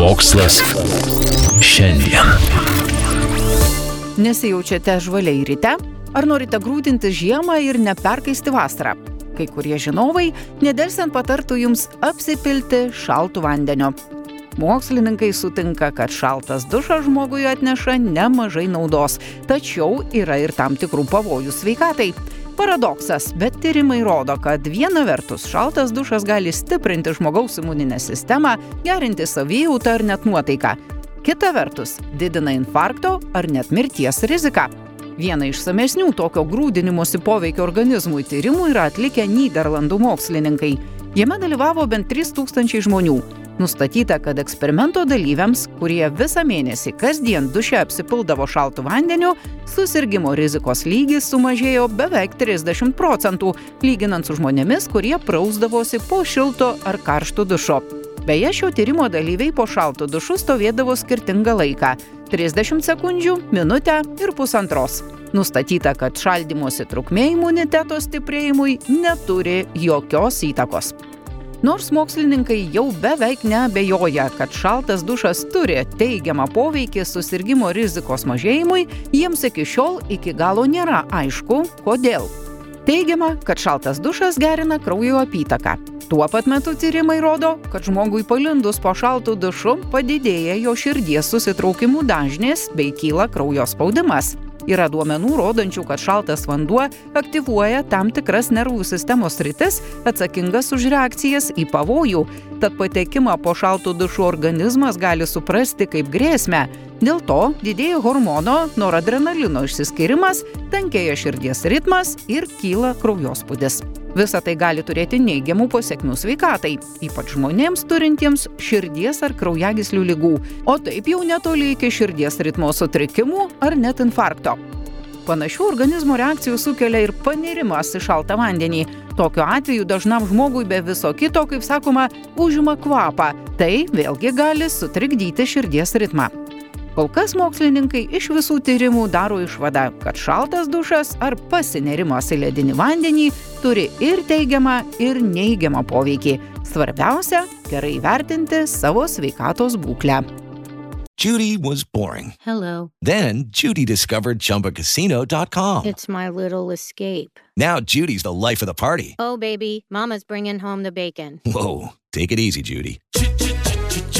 Mokslas šiandien. Nesijaučiate žvaliai ryte? Ar norite grūdinti žiemą ir neperkaisti vasarą? Kai kurie žinovai nedelsiant patartų jums apsipilti šaltų vandeniu. Mokslininkai sutinka, kad šaltas dušas žmogui atneša nemažai naudos, tačiau yra ir tam tikrų pavojų sveikatai. Paradoksas, bet tyrimai rodo, kad viena vertus šaltas dušas gali stiprinti žmogaus imuninę sistemą, gerinti savijautą ar net nuotaiką. Kita vertus, didina infarkto ar net mirties riziką. Vieną išsamesnių tokio grūdinimosi poveikio organizmui tyrimų yra atlikę Niderlandų mokslininkai. Jame dalyvavo bent 3000 žmonių. Nustatyta, kad eksperimento dalyviams, kurie visą mėnesį kasdien duše apsipildavo šaltų vandeniu, susirgymo rizikos lygis sumažėjo beveik 30 procentų, lyginant su žmonėmis, kurie prausdavosi po šilto ar karšto dušo. Beje, šio tyrimo dalyviai po šaltų dušų stovėdavo skirtingą laiką - 30 sekundžių, minutę ir pusantros. Nustatyta, kad šaldymosi trukmė imuniteto stiprėjimui neturi jokios įtakos. Nors mokslininkai jau beveik neabejoja, kad šaltas dušas turi teigiamą poveikį susirgymo rizikos mažėjimui, jiems iki šiol iki galo nėra aišku, kodėl. Teigiama, kad šaltas dušas gerina kraujo apytaką. Tuo pat metu tyrimai rodo, kad žmogui palindus po šaltų dušu padidėja jo širdies susitraukimų dažnis bei kyla kraujo spaudimas. Yra duomenų rodančių, kad šaltas vanduo aktyvuoja tam tikras nervų sistemos rytis atsakingas už reakcijas į pavojų, tad patekimą po šaltų dušų organizmas gali suprasti kaip grėsmę. Dėl to didėja hormono noradrenalino išsiskirimas, tankėja širdies ritmas ir kyla kraujospūdis. Visa tai gali turėti neigiamų pasiekmių sveikatai, ypač žmonėms turintiems širdies ar kraujagyslių lygų, o taip jau netoli iki širdies ritmo sutrikimų ar net infarkto. Panašių organizmo reakcijų sukelia ir panirimas į šaltą vandenį. Tokiu atveju dažnam žmogui be viso kito, kaip sakoma, užima kvapą. Tai vėlgi gali sutrikdyti širdies ritmą. Kol kas mokslininkai iš visų tyrimų daro išvadą, kad šaltas dušas ar pasinerimas į ledinį vandenį turi ir teigiamą, ir neigiamą poveikį. Svarbiausia - gerai vertinti savo sveikatos būklę. Judy was boring. Hello. Then Judy discovered ChumbaCasino.com. It's my little escape. Now Judy's the life of the party. Oh, baby, Mama's bringing home the bacon. Whoa, take it easy, Judy.